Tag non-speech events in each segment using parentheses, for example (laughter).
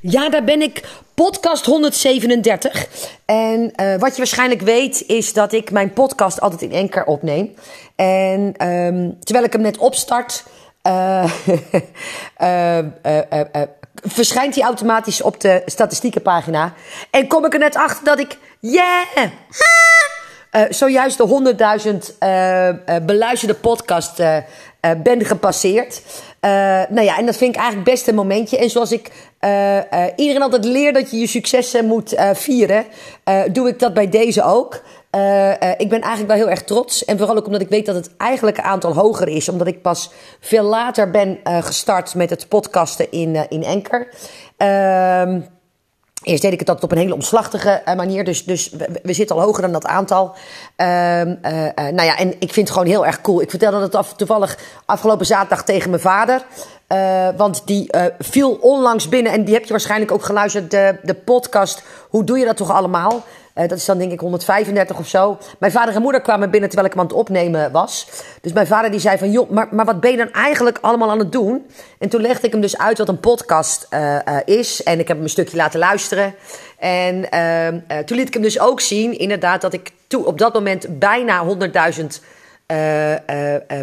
Ja, daar ben ik. Podcast 137. En uh, wat je waarschijnlijk weet, is dat ik mijn podcast altijd in enker opneem. En um, terwijl ik hem net opstart, uh, uh, (laughs) verschijnt hij automatisch op de statistiekenpagina. En kom ik er net achter dat ik, yeah, (laughs) zojuist de 100.000 beluisterde podcast ben gepasseerd. Uh, nou ja, en dat vind ik eigenlijk best een momentje. En zoals ik uh, uh, iedereen altijd leer dat je je successen moet vieren, doe ik dat bij deze ook. ik ben eigenlijk wel heel erg trots. En vooral ook omdat ik weet dat het eigenlijke aantal hoger is. Omdat ik pas veel later ben gestart met het podcasten in, in Enker. Ehm, Eerst deed ik het altijd op een hele omslachtige manier. Dus, dus we, zitten al hoger dan dat aantal. Uh, uh, nou ja, en ik vind het gewoon heel erg cool. Ik vertelde het af, toevallig afgelopen zaterdag tegen mijn vader. Uh, want die viel onlangs binnen. En die heb je waarschijnlijk ook geluisterd. De, de podcast. Hoe doe je dat toch allemaal? Uh, dat is dan denk ik 135 of zo. Mijn vader en moeder kwamen binnen terwijl ik hem aan het opnemen was. Dus mijn vader die zei van, joh, maar, maar wat ben je dan eigenlijk allemaal aan het doen? En toen legde ik hem dus uit wat een podcast is. En ik heb hem een stukje laten luisteren. En ehm, toen liet ik hem dus ook zien, inderdaad, dat ik toen op dat moment bijna 100.000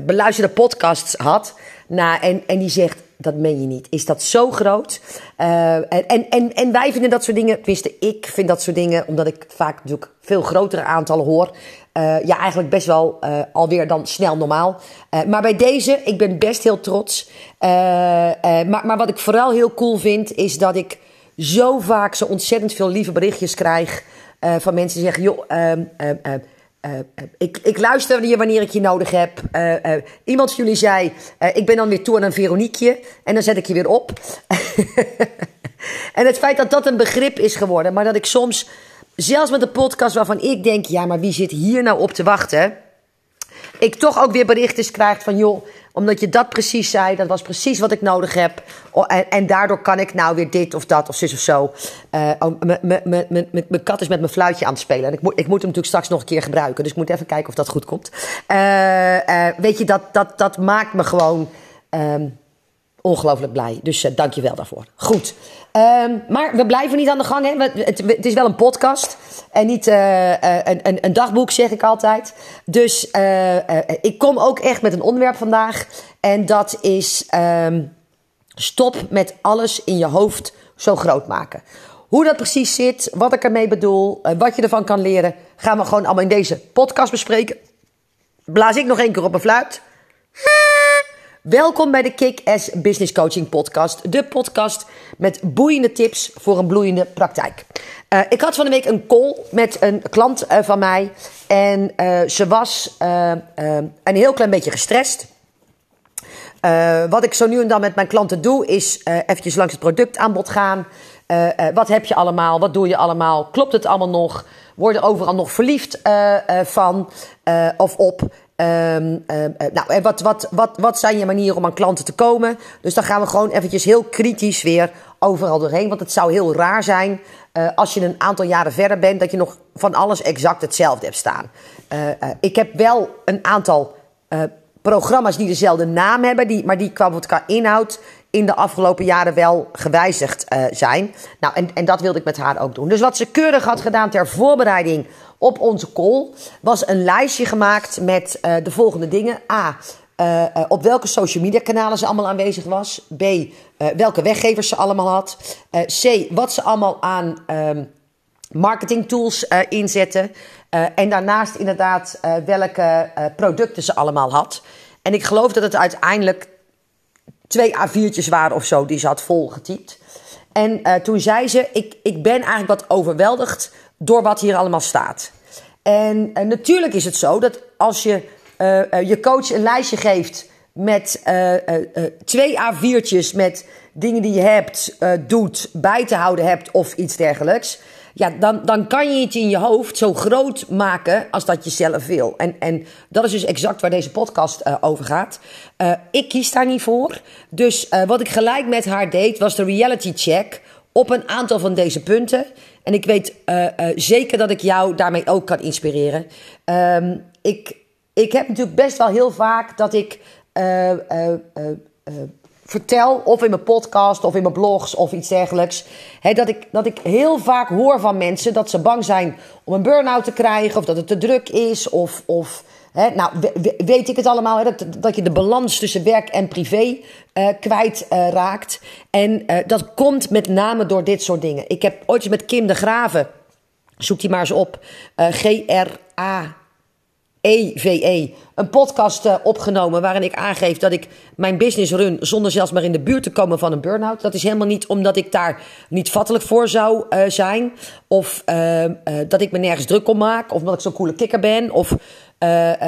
beluisterde podcasts had. Nou, en, en die zegt, dat meen je niet. Is dat zo groot? Uh, en, en, en wij vinden dat soort dingen, tenminste ik vind dat soort dingen, omdat ik vaak natuurlijk veel grotere aantallen hoor. Uh, ja, eigenlijk best wel uh, alweer dan snel normaal. maar bij deze, ik ben best heel trots. maar, maar wat ik vooral heel cool vind, is dat ik zo vaak zo ontzettend veel lieve berichtjes krijg van mensen die zeggen, joh, ehm, ehm, uh, ik, ik luister hier wanneer ik je nodig heb. Uh, iemand van jullie zei: Ik ben dan weer toe aan een Veroniekje. En dan zet ik je weer op. (laughs) en het feit dat dat een begrip is geworden. Maar dat ik soms, zelfs met een podcast waarvan ik denk: Ja, maar wie zit hier nou op te wachten? Ik toch ook weer berichten krijg van: Joh, omdat je dat precies zei, dat was precies wat ik nodig heb. En, en daardoor kan ik nou weer dit of dat of zus of zo. Uh, mijn kat is met mijn fluitje aan het spelen. En ik, moet, ik moet hem natuurlijk straks nog een keer gebruiken. Dus ik moet even kijken of dat goed komt. Uh, uh, weet je, dat, dat, dat maakt me gewoon um, ongelooflijk blij. Dus uh, dank je wel daarvoor. Goed. Um, maar we blijven niet aan de gang. Hè? Het, het, is wel een podcast. En niet uh, een, een, een, dagboek, zeg ik altijd. Dus ik kom ook echt met een onderwerp vandaag. En dat is um, stop met alles in je hoofd zo groot maken. Hoe dat precies zit, wat ik ermee bedoel, wat je ervan kan leren, gaan we gewoon allemaal in deze podcast bespreken. Blaas ik nog één keer op een fluit. Welkom bij de Kick-Ass Business Coaching Podcast. De podcast met boeiende tips voor een bloeiende praktijk. Uh, ik had van de week een call met een klant uh, van mij. En uh, ze was een heel klein beetje gestrest. wat ik zo nu en dan met mijn klanten doe, is eventjes langs het productaanbod gaan. wat heb je allemaal? Wat doe je allemaal? Klopt het allemaal nog? Worden overal nog verliefd van of op? Um, nou, en wat, wat, wat, wat zijn je manieren om aan klanten te komen? Dus dan gaan we gewoon eventjes heel kritisch weer overal doorheen. Want het zou heel raar zijn uh, als je een aantal jaren verder bent, dat je nog van alles exact hetzelfde hebt staan. Uh, ik heb wel een aantal programma's die dezelfde naam hebben, die, maar die qua, qua inhoud in de afgelopen jaren wel gewijzigd zijn. Nou, en, en dat wilde ik met haar ook doen. Dus wat ze keurig had gedaan ter voorbereiding op onze call was een lijstje gemaakt met uh, de volgende dingen. A. Uh, uh, op welke social media kanalen ze allemaal aanwezig was. B. welke weggevers ze allemaal had. C. Wat ze allemaal aan um, marketing tools inzetten. en daarnaast inderdaad welke producten ze allemaal had. En ik geloof dat het uiteindelijk twee A4'tjes waren of zo die ze had volgetypt. En toen zei ze: ik, ik ben eigenlijk wat overweldigd door wat hier allemaal staat. En, en natuurlijk is het zo dat als je uh, je coach een lijstje geeft met twee A4'tjes met dingen die je hebt, doet, bij te houden hebt of iets dergelijks. Ja, dan, dan kan je het in je hoofd zo groot maken als dat je zelf wil. En, en dat is dus exact waar deze podcast over gaat. ik kies daar niet voor. Dus wat ik gelijk met haar deed was de reality check op een aantal van deze punten. En ik weet zeker dat ik jou daarmee ook kan inspireren. Um, ik, ik heb natuurlijk best wel heel vaak dat ik vertel, of in mijn podcast, of in mijn blogs, of iets dergelijks. Dat, ik, dat ik heel vaak hoor van mensen dat ze bang zijn om een burn-out te krijgen, of dat het te druk is, of. of nou, weet ik het allemaal, dat, dat je de balans tussen werk en privé uh, kwijt uh, raakt. En uh, dat komt met name door dit soort dingen. Ik heb ooit eens met Kim de Graven, zoek die maar eens op, G-R-A. EVE, e. een podcast uh, opgenomen waarin ik aangeef dat ik mijn business run zonder zelfs maar in de buurt te komen van een burn-out. Dat is helemaal niet omdat ik daar niet vattelijk voor zou uh, zijn of uh, dat ik me nergens druk om maak of omdat ik zo'n coole kikker ben of,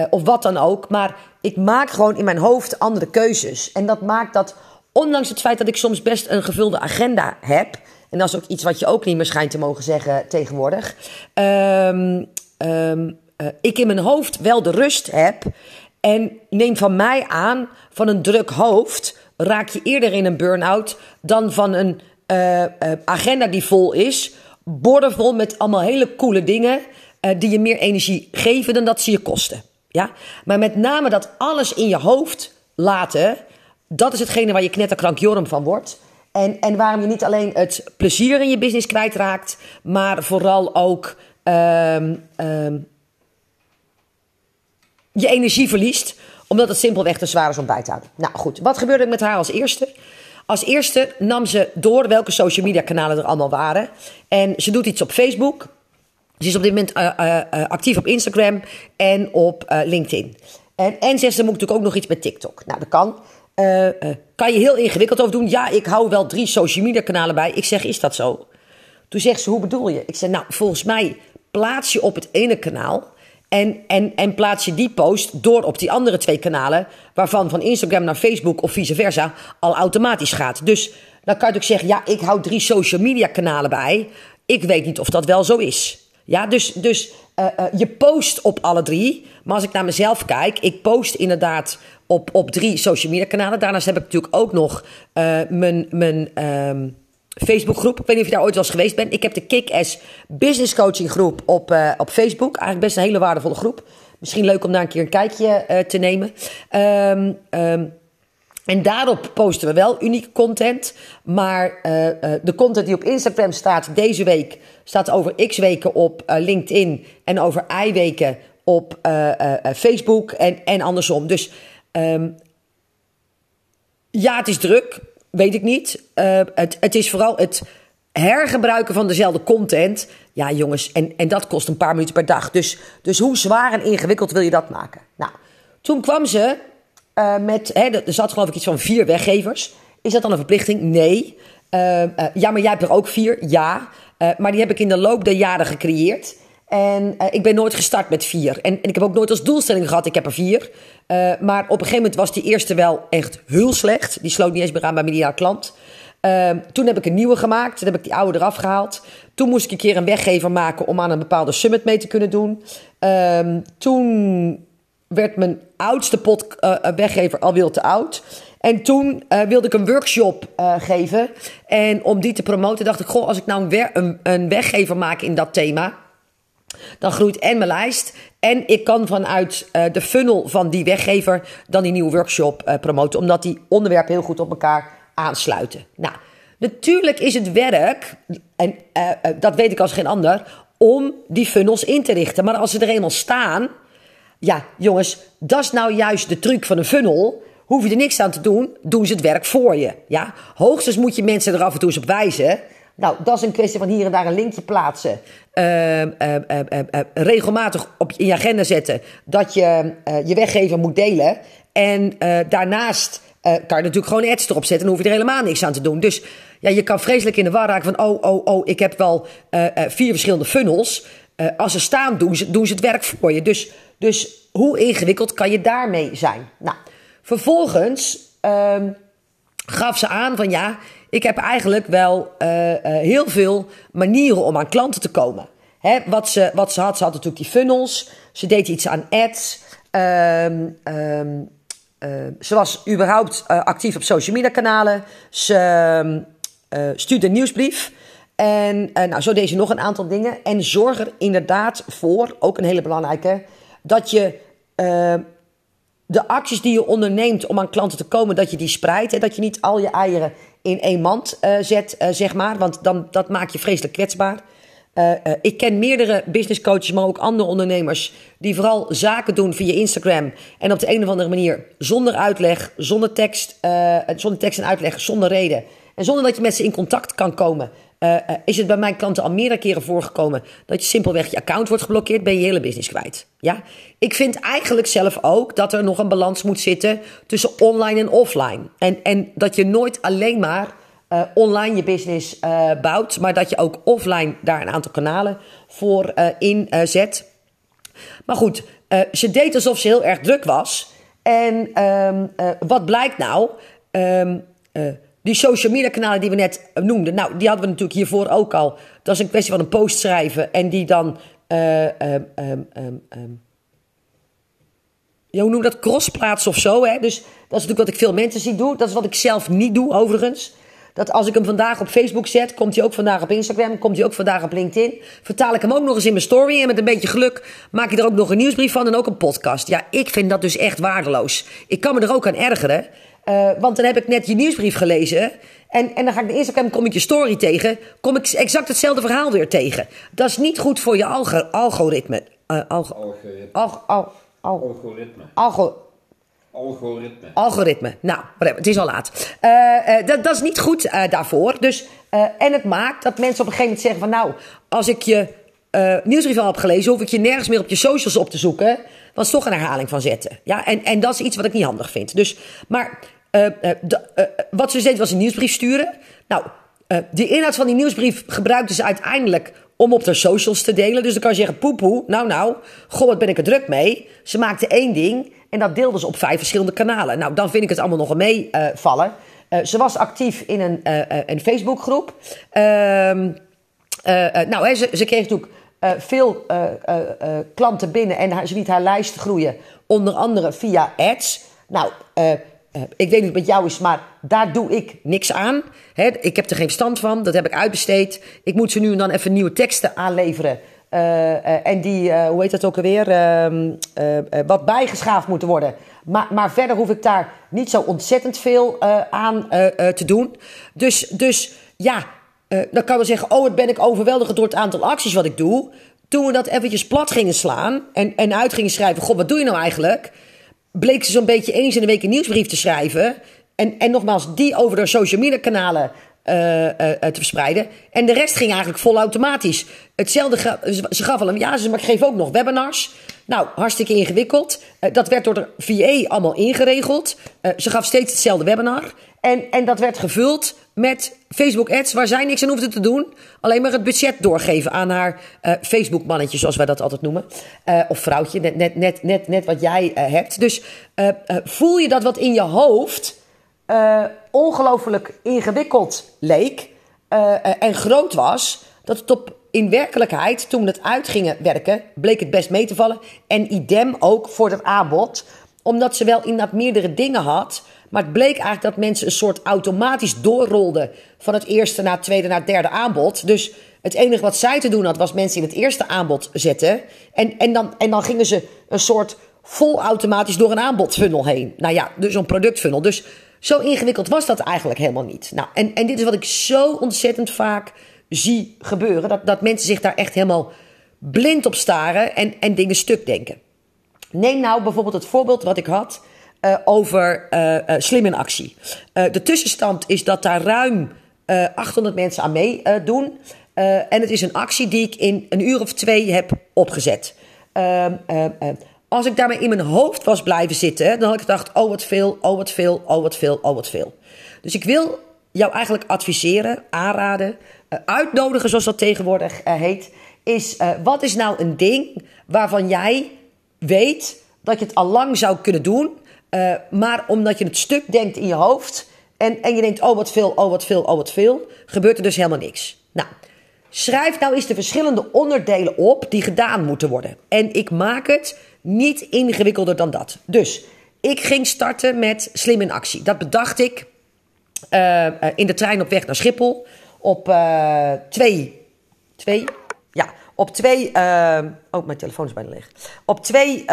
of wat dan ook. Maar ik maak gewoon in mijn hoofd andere keuzes. En dat maakt dat, ondanks het feit dat ik soms best een gevulde agenda heb, en dat is ook iets wat je ook niet meer schijnt te mogen zeggen tegenwoordig. Um, um, uh, ik in mijn hoofd wel de rust heb. En neem van mij aan, van een druk hoofd raak je eerder in een burn-out dan van een uh, uh, agenda die vol is. Bordenvol met allemaal hele coole dingen die je meer energie geven dan dat ze je kosten. Ja? Maar met name dat alles in je hoofd laten, dat is hetgene waar je knetterkrank Jorm van wordt. En, en waarom je niet alleen het plezier in je business kwijtraakt, maar vooral ook um, um, je energie verliest, omdat het simpelweg te zwaar is om bij te houden. Nou goed, wat gebeurde er met haar als eerste? Als eerste nam ze door welke social media kanalen er allemaal waren. En ze doet iets op Facebook. Ze is op dit moment uh, uh, actief op Instagram en op LinkedIn. En, en zegt ze moet natuurlijk ook nog iets met TikTok. Nou, dat kan. kan je heel ingewikkeld over doen. Ja, ik hou wel drie social media kanalen bij. Ik zeg, is dat zo? Toen zegt ze, hoe bedoel je? Ik zeg, nou, volgens mij plaats je op het ene kanaal en, en, en plaats je die post door op die andere twee kanalen, waarvan van Instagram naar Facebook of vice versa al automatisch gaat. Dus dan kan je ook zeggen: ja, ik hou drie social media kanalen bij. Ik weet niet of dat wel zo is. Ja, dus, dus uh, uh, je post op alle drie. Maar als ik naar mezelf kijk, ik post inderdaad op, op drie social media kanalen. Daarnaast heb ik natuurlijk ook nog uh, mijn. mijn um, Facebookgroep. Ik weet niet of je daar ooit wel eens geweest bent. Ik heb de Kick-Ass Business Coaching groep op, uh, op Facebook. Eigenlijk best een hele waardevolle groep. Misschien leuk om daar een keer een kijkje uh, te nemen. Um, um, en daarop posten we wel unieke content. Maar uh, de content die op Instagram staat deze week... staat over x weken op LinkedIn... en over y weken op Facebook en, en andersom. Dus um, ja, het is druk weet ik niet. Uh, het, het is vooral het hergebruiken van dezelfde content. Ja, jongens, en, en dat kost een paar minuten per dag. Dus, dus hoe zwaar en ingewikkeld wil je dat maken? Nou, toen kwam ze uh, met. Hè, er zat geloof ik iets van vier weggevers. Is dat dan een verplichting? Nee. Uh, ja, maar jij hebt er ook vier. Ja. maar die heb ik in de loop der jaren gecreëerd. En uh, ik ben nooit gestart met vier. En, ik heb ook nooit als doelstelling gehad, ik heb er vier. Uh, maar op een gegeven moment was die eerste wel echt heel slecht. Die sloot niet eens meer aan bij mijn klant. Uh, toen heb ik een nieuwe gemaakt. Toen heb ik die oude eraf gehaald. Toen moest ik een keer een weggever maken om aan een bepaalde summit mee te kunnen doen. Ehm, toen werd mijn oudste pot, uh, weggever alweer te oud. En toen wilde ik een workshop geven. En om die te promoten dacht ik, goh, als ik nou een weggever maak in dat thema dan groeit en mijn lijst. En ik kan vanuit uh, de funnel van die weggever dan die nieuwe workshop uh, promoten. Omdat die onderwerpen heel goed op elkaar aansluiten. Nou, natuurlijk is het werk, en uh, dat weet ik als geen ander, om die funnels in te richten. Maar als ze er eenmaal staan, ja jongens, dat is nou juist de truc van een funnel. Hoef je er niks aan te doen, doen ze het werk voor je. Ja? Hoogstens moet je mensen er af en toe eens op wijzen. Nou, dat is een kwestie van hier en daar een linkje plaatsen. Uh, uh, uh, regelmatig op, in je agenda zetten dat je je weggever moet delen. En daarnaast kan je natuurlijk gewoon ads erop zetten. Dan hoef je er helemaal niks aan te doen. Dus ja, je kan vreselijk in de war raken van... oh, oh, oh, ik heb wel vier verschillende funnels. als ze staan, doen ze, doen ze het werk voor je. Dus, dus hoe ingewikkeld kan je daarmee zijn? Nou, vervolgens ehm, gaf ze aan van ja ik heb eigenlijk wel uh, uh, heel veel manieren om aan klanten te komen. Hè, wat, ze, wat ze had, ze had natuurlijk die funnels. Ze deed iets aan ads. Um, um, uh, ze was überhaupt actief op social media kanalen. Ze stuurde een nieuwsbrief. En nou, zo deed ze nog een aantal dingen. En zorg er inderdaad voor, ook een hele belangrijke, dat je de acties die je onderneemt om aan klanten te komen, dat je die spreidt. En dat je niet al je eieren in één mand uh, zet, uh, zeg maar. Want dan, dat maakt je vreselijk kwetsbaar. Uh, ik ken meerdere business coaches, maar ook andere ondernemers. die vooral zaken doen via Instagram. En op de een of andere manier zonder uitleg, zonder tekst, zonder tekst en uitleg, zonder reden. En zonder dat je met ze in contact kan komen. Uh, uh, is het bij mijn klanten al meerdere keren voorgekomen dat je simpelweg je account wordt geblokkeerd, ben je je hele business kwijt. Ja? Ik vind eigenlijk zelf ook dat er nog een balans moet zitten tussen online en offline. En, en dat je nooit alleen maar uh, online je business bouwt, maar dat je ook offline daar een aantal kanalen voor inzet. maar goed, ze deed alsof ze heel erg druk was. En ehm, wat blijkt nou? Die social media kanalen die we net noemden, nou, die hadden we natuurlijk hiervoor ook al. Dat is een kwestie van een post schrijven en die dan. Uh, hoe noem dat? Crossplaatsen of zo. Hè? Dus dat is natuurlijk wat ik veel mensen zie doen. Dat is wat ik zelf niet doe, overigens. Dat als ik hem vandaag op Facebook zet, komt hij ook vandaag op Instagram, komt hij ook vandaag op LinkedIn. Vertaal ik hem ook nog eens in mijn story en met een beetje geluk maak ik er ook nog een nieuwsbrief van en ook een podcast. Ja, ik vind dat dus echt waardeloos. Ik kan me er ook aan ergeren. Uh, want dan heb ik net je nieuwsbrief gelezen. En, en dan ga ik de Instagram, kom ik je story tegen. Kom ik exact hetzelfde verhaal weer tegen. Dat is niet goed voor je algo, algoritme. Uh, algo, algoritme. Al, al, al, algoritme. Algo, Algoritme. Algoritme. Nou, het is al laat. Uh, uh, dat, dat, is niet goed daarvoor. Dus, en het maakt dat mensen op een gegeven moment zeggen van... nou, als ik je nieuwsbrief al heb gelezen... hoef ik je nergens meer op je socials op te zoeken... want is toch een herhaling van zetten. Ja, en, en dat is iets wat ik niet handig vind. Dus, maar uh, uh, wat ze deed was een nieuwsbrief sturen. Nou, de inhoud van die nieuwsbrief gebruikte ze uiteindelijk om op de socials te delen. Dus dan kan je zeggen, poepoe, nou nou, goh, wat ben ik er druk mee. Ze maakte één ding en dat deelde ze op vijf verschillende kanalen. Nou, dan vind ik het allemaal nog meevallen. ze was actief in een, een Facebookgroep. Ehm, nou, he, ze, ze kreeg natuurlijk veel klanten binnen en ze liet haar lijst groeien. Onder andere via ads. Nou, uh, ik weet niet met jou is, maar daar doe ik niks aan. ik heb er geen verstand van, dat heb ik uitbesteed. Ik moet ze nu en dan even nieuwe teksten aanleveren. Uh, uh, en die, hoe heet dat ook alweer, ehm, wat bijgeschaafd moeten worden. Maar, maar verder hoef ik daar niet zo ontzettend veel aan te doen. Dus, dus ja, dan kan we zeggen, oh, het ben ik overweldigd door het aantal acties wat ik doe. Toen we dat eventjes plat gingen slaan en, en uit gingen schrijven, god, wat doe je nou eigenlijk? Bleek ze zo'n beetje eens in de week een nieuwsbrief te schrijven. En, en nogmaals, die over de social media kanalen uh, uh, te verspreiden. En de rest ging eigenlijk vol automatisch. Hetzelfde, ze gaf al een ja, ze maar ik geef ook nog webinars. Nou, hartstikke ingewikkeld. Dat werd door de VA allemaal ingeregeld. ze gaf steeds hetzelfde webinar. En, en dat werd gevuld met Facebook ads waar zij niks aan hoefde te doen. Alleen maar het budget doorgeven aan haar Facebook mannetje, zoals wij dat altijd noemen. Of vrouwtje, net, net, net, net, net wat jij hebt. Dus voel je dat wat in je hoofd ongelooflijk ingewikkeld leek en groot was, dat het op in werkelijkheid, toen het uit gingen werken, bleek het best mee te vallen. En idem ook voor het aanbod, omdat ze wel inderdaad meerdere dingen had maar het bleek eigenlijk dat mensen een soort automatisch doorrolden van het eerste naar het tweede naar het derde aanbod. Dus het enige wat zij te doen had, was mensen in het eerste aanbod zetten. En, en, dan, en dan gingen ze een soort vol automatisch door een aanbodfunnel heen. Nou ja, dus een productfunnel. Dus zo ingewikkeld was dat eigenlijk helemaal niet. Nou, en, en dit is wat ik zo ontzettend vaak zie gebeuren. Dat, dat mensen zich daar echt helemaal blind op staren en, en dingen stuk denken. Neem nou bijvoorbeeld het voorbeeld wat ik had uh, over uh, Slim in Actie. de tussenstand is dat daar ruim 800 mensen aan meedoen. en het is een actie die ik in een uur of twee heb opgezet. Als ik daarmee in mijn hoofd was blijven zitten, dan had ik gedacht: oh wat veel, oh wat veel, oh wat veel, oh wat veel. Dus ik wil jou eigenlijk adviseren, aanraden, uitnodigen, zoals dat tegenwoordig heet. Is wat is nou een ding waarvan jij weet dat je het al lang zou kunnen doen, maar omdat je het stuk denkt in je hoofd en, en je denkt, oh wat veel, oh wat veel, oh wat veel, gebeurt er dus helemaal niks. Nou, schrijf nou eens de verschillende onderdelen op die gedaan moeten worden. En ik maak het niet ingewikkelder dan dat. Dus ik ging starten met Slim in Actie. Dat bedacht ik uh, in de trein op weg naar Schiphol op uh, twee, twee, ja, op twee, oh mijn telefoon is bijna leeg. Op twee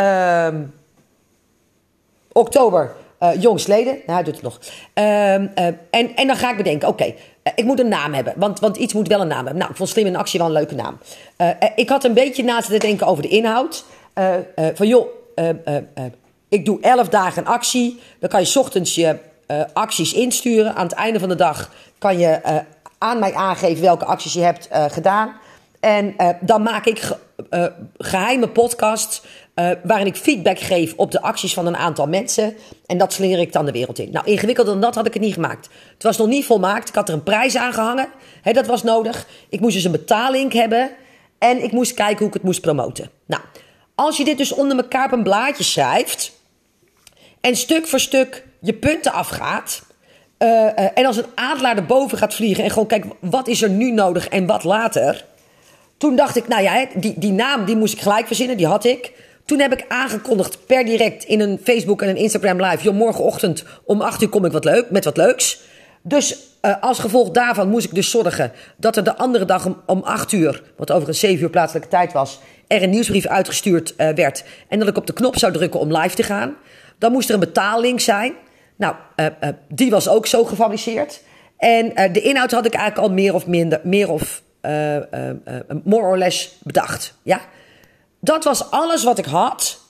oktober uh, jongsleden. Nou, hij doet het nog. Ehm, en, en dan ga ik bedenken, oké, ik moet een naam hebben. Want, want iets moet wel een naam hebben. Nou, ik vond Slim in Actie wel een leuke naam. ik had een beetje na te denken over de inhoud. Van joh, ik doe elf dagen actie. Dan kan je ochtends je acties insturen. Aan het einde van de dag kan je aan mij aangeven welke acties je hebt gedaan. En dan maak ik uh, geheime podcasts waarin ik feedback geef op de acties van een aantal mensen. En dat slinger ik dan de wereld in. Nou, ingewikkelder dan dat had ik het niet gemaakt. Het was nog niet volmaakt. Ik had er een prijs aan gehangen. He, dat was nodig. Ik moest dus een betaling hebben. En ik moest kijken hoe ik het moest promoten. Nou, als je dit dus onder elkaar op een blaadje schrijft. En stuk voor stuk je punten afgaat. en als een adelaar erboven gaat vliegen. En gewoon kijken, wat is er nu nodig en wat later toen dacht ik, nou ja, die, die naam die moest ik gelijk verzinnen, die had ik. Toen heb ik aangekondigd per direct in een Facebook en een Instagram live... joh, morgenochtend om 8 uur kom ik wat leuk, met wat leuks. Dus uh, als gevolg daarvan moest ik dus zorgen dat er de andere dag om, om 8 uur... wat overigens 7 uur plaatselijke tijd was... er een nieuwsbrief uitgestuurd uh, werd... en dat ik op de knop zou drukken om live te gaan. Dan moest er een betaallink zijn. Nou, uh, die was ook zo gefabriceerd. En de inhoud had ik eigenlijk al meer of minder... meer of more or less bedacht. Ja? Dat was alles wat ik had.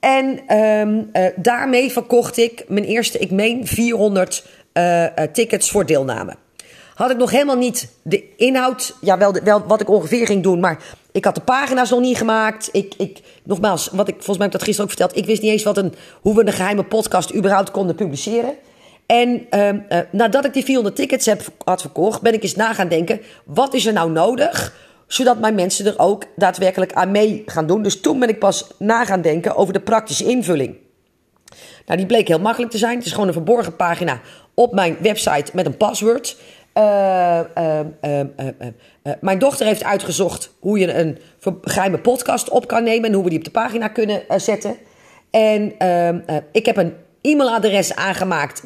En um, daarmee verkocht ik mijn eerste, ik meen, 400 tickets voor deelname. Had ik nog helemaal niet de inhoud, ja, wel wat ik ongeveer ging doen, maar ik had de pagina's nog niet gemaakt. Ik, ik, nogmaals, wat ik volgens mij heb dat gisteren ook verteld. Ik wist niet eens wat een, hoe we een geheime podcast überhaupt konden publiceren. En uh, uh, nadat ik die 400 tickets heb, had verkocht, ben ik eens na gaan denken: wat is er nou nodig? Zodat mijn mensen er ook daadwerkelijk aan mee gaan doen. Dus toen ben ik pas na gaan denken over de praktische invulling. Nou, die bleek heel makkelijk te zijn. Het is gewoon een verborgen pagina op mijn website met een paswoord. Uh, mijn dochter heeft uitgezocht hoe je een geheime podcast op kan nemen en hoe we die op de pagina kunnen zetten. En ehm, ik heb een e-mailadres aangemaakt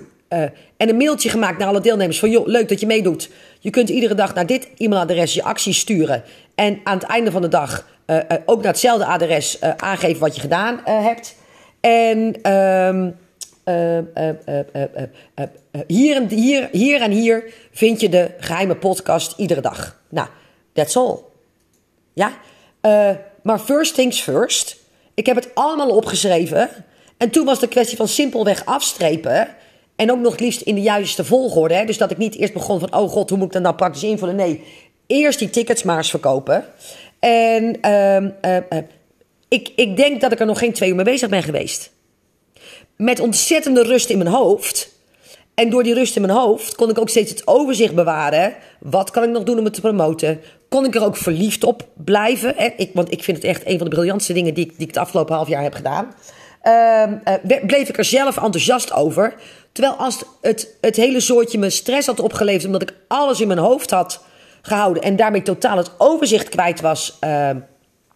en een mailtje gemaakt naar alle deelnemers van joh, leuk dat je meedoet. Je kunt iedere dag naar dit e-mailadres je acties sturen. En aan het einde van de dag ook naar hetzelfde adres aangeven wat je gedaan hebt. En um, hier, en, hier, hier en hier vind je de geheime podcast iedere dag. Nou, that's all. Ja? maar first things first. Ik heb het allemaal opgeschreven. En toen was de kwestie van simpelweg afstrepen. En ook nog liefst in de juiste volgorde. Hè? Dus dat ik niet eerst begon van, oh god, hoe moet ik dan nou praktisch invullen? Nee, eerst die tickets maar eens verkopen. En uh, ik, ik denk dat ik er nog geen twee uur mee bezig ben geweest. Met ontzettende rust in mijn hoofd. En door die rust in mijn hoofd kon ik ook steeds het overzicht bewaren. Wat kan ik nog doen om het te promoten? Kon ik er ook verliefd op blijven? Ik, want ik vind het echt een van de briljantste dingen die ik, die ik het afgelopen half jaar heb gedaan. Uh, bleef ik er zelf enthousiast over. Terwijl als het, het hele soortje me stress had opgeleverd, omdat ik alles in mijn hoofd had gehouden en daarmee totaal het overzicht kwijt was uh,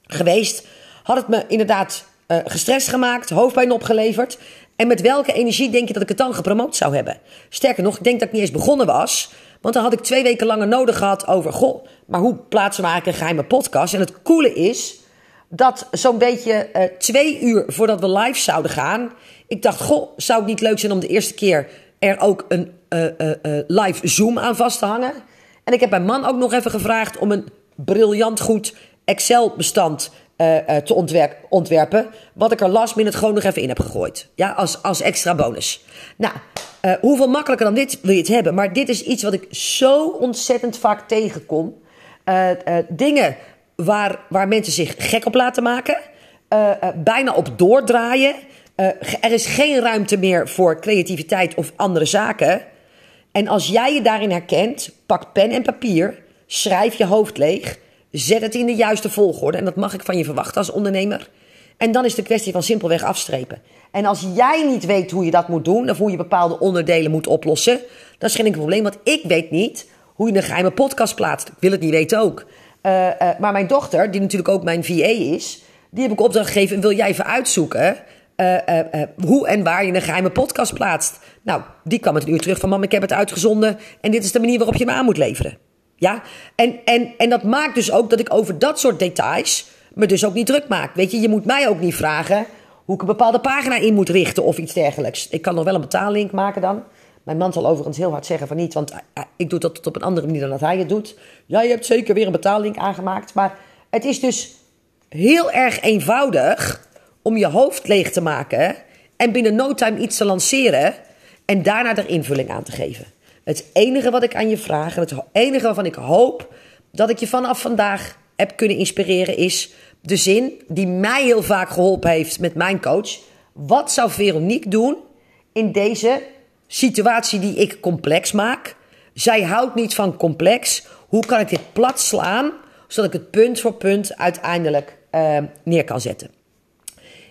geweest, had het me inderdaad uh, gestrest gemaakt, hoofdpijn opgeleverd. En met welke energie denk je dat ik het dan gepromoot zou hebben? Sterker nog, ik denk dat ik niet eens begonnen was. Want dan had ik twee weken langer nodig gehad over, goh, maar hoe plaatsen we eigenlijk een geheime podcast? En het coole is dat zo'n beetje uh, twee uur voordat we live zouden gaan, ik dacht, goh, zou het niet leuk zijn om de eerste keer er ook een uh, uh, live Zoom aan vast te hangen? En ik heb mijn man ook nog even gevraagd om een briljant goed Excel-bestand te ontwerp ontwerpen. Wat ik er last minute gewoon nog even in heb gegooid. Ja, als, als extra bonus. Nou, hoeveel makkelijker dan dit wil je het hebben? Maar dit is iets wat ik zo ontzettend vaak tegenkom. dingen waar, waar mensen zich gek op laten maken. bijna op doordraaien. Uh, er is geen ruimte meer voor creativiteit of andere zaken. En als jij je daarin herkent, pak pen en papier, schrijf je hoofd leeg, zet het in de juiste volgorde. En dat mag ik van je verwachten als ondernemer. En dan is de kwestie van simpelweg afstrepen. En als jij niet weet hoe je dat moet doen, of hoe je bepaalde onderdelen moet oplossen, dan is geen enkel probleem. Want ik weet niet hoe je een geheime podcast plaatst. Ik wil het niet weten ook. Uh, uh, maar mijn dochter, die natuurlijk ook mijn VA is, die heb ik opdracht gegeven: wil jij even uitzoeken uh, hoe en waar je een geheime podcast plaatst. Nou, die kwam het een uur terug van: Mam, ik heb het uitgezonden. En dit is de manier waarop je me aan moet leveren. Ja, en, en, en dat maakt dus ook dat ik over dat soort details me dus ook niet druk maak. Weet je, je moet mij ook niet vragen hoe ik een bepaalde pagina in moet richten of iets dergelijks. Ik kan nog wel een betaallink maken dan. Mijn man zal overigens heel hard zeggen van niet, want ik doe dat op een andere manier dan dat hij het doet. Ja, je hebt zeker weer een betaallink aangemaakt. Maar het is dus heel erg eenvoudig om je hoofd leeg te maken en binnen no time iets te lanceren en daarna er invulling aan te geven. Het enige wat ik aan je vraag en het enige waarvan ik hoop dat ik je vanaf vandaag heb kunnen inspireren is de zin die mij heel vaak geholpen heeft met mijn coach. Wat zou Veronique doen in deze situatie die ik complex maak? Zij houdt niet van complex. Hoe kan ik dit plat slaan zodat ik het punt voor punt uiteindelijk uh, neer kan zetten?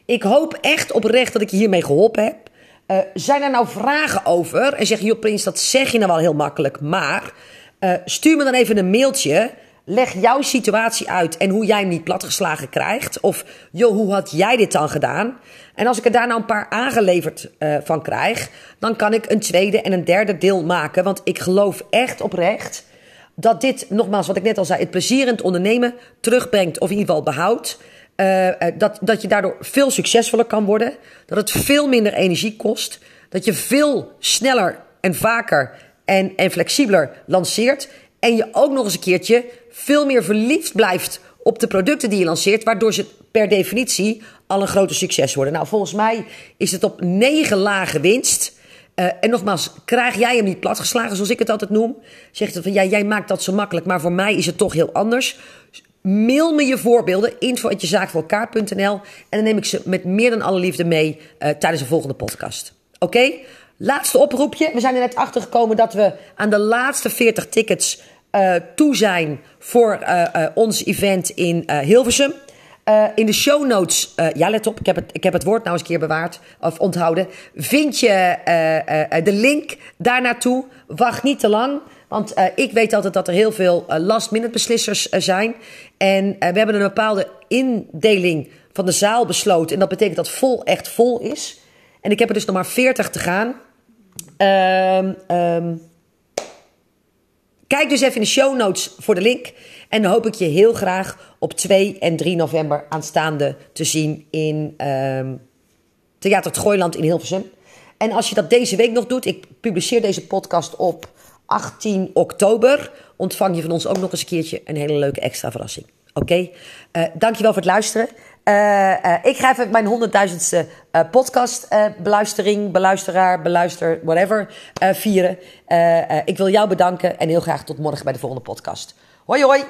Ik hoop echt oprecht dat ik je hiermee geholpen heb. Uh, zijn er nou vragen over? En zeg je, joh Prins, dat zeg je nou wel heel makkelijk. Maar uh, stuur me dan even een mailtje. Leg jouw situatie uit en hoe jij hem niet platgeslagen krijgt. Of, joh, hoe had jij dit dan gedaan? En als ik er daar nou een paar aangeleverd uh, van krijg... dan kan ik een tweede en een derde deel maken. Want ik geloof echt oprecht dat dit, nogmaals wat ik net al zei... het plezier in het ondernemen terugbrengt of in ieder geval behoudt... Uh, dat, dat je daardoor veel succesvoller kan worden. Dat het veel minder energie kost. Dat je veel sneller en vaker en, en flexibeler lanceert. En je ook nog eens een keertje veel meer verliefd blijft op de producten die je lanceert. Waardoor ze per definitie al een grote succes worden. Nou, volgens mij is het op negen lage winst. Uh, en nogmaals, krijg jij hem niet platgeslagen, zoals ik het altijd noem? Zegt het van ja, jij maakt dat zo makkelijk, maar voor mij is het toch heel anders. Mail me je voorbeelden, info.jezaakvoorelkaar.nl. En dan neem ik ze met meer dan alle liefde mee uh, tijdens de volgende podcast. Oké? Laatste oproepje. We zijn er net achter gekomen dat we aan de laatste 40 tickets uh, toe zijn voor uh, ons event in Hilversum. in de show notes, ja let op, ik heb, het, ik heb het woord nou eens een keer bewaard of onthouden. Vind je de link daar naartoe. Wacht niet te lang. Want uh, ik weet altijd dat er heel veel uh, last-minute beslissers uh, zijn. En we hebben een bepaalde indeling van de zaal besloten. En dat betekent dat vol echt vol is. En ik heb er dus nog maar 40 te gaan. Um, um, kijk dus even in de show notes voor de link. En dan hoop ik je heel graag op 2 en 3 november aanstaande te zien in um, Theater het Gooiland in Hilversum. En als je dat deze week nog doet, ik publiceer deze podcast op 18 oktober ontvang je van ons ook nog eens een keertje een hele leuke extra verrassing. Oké? Okay? Uh, dankjewel voor het luisteren. Uh, uh, ik ga even mijn honderdduizendste podcast beluistering, beluisteraar, beluister, whatever, vieren. ik wil jou bedanken en heel graag tot morgen bij de volgende podcast. Hoi hoi!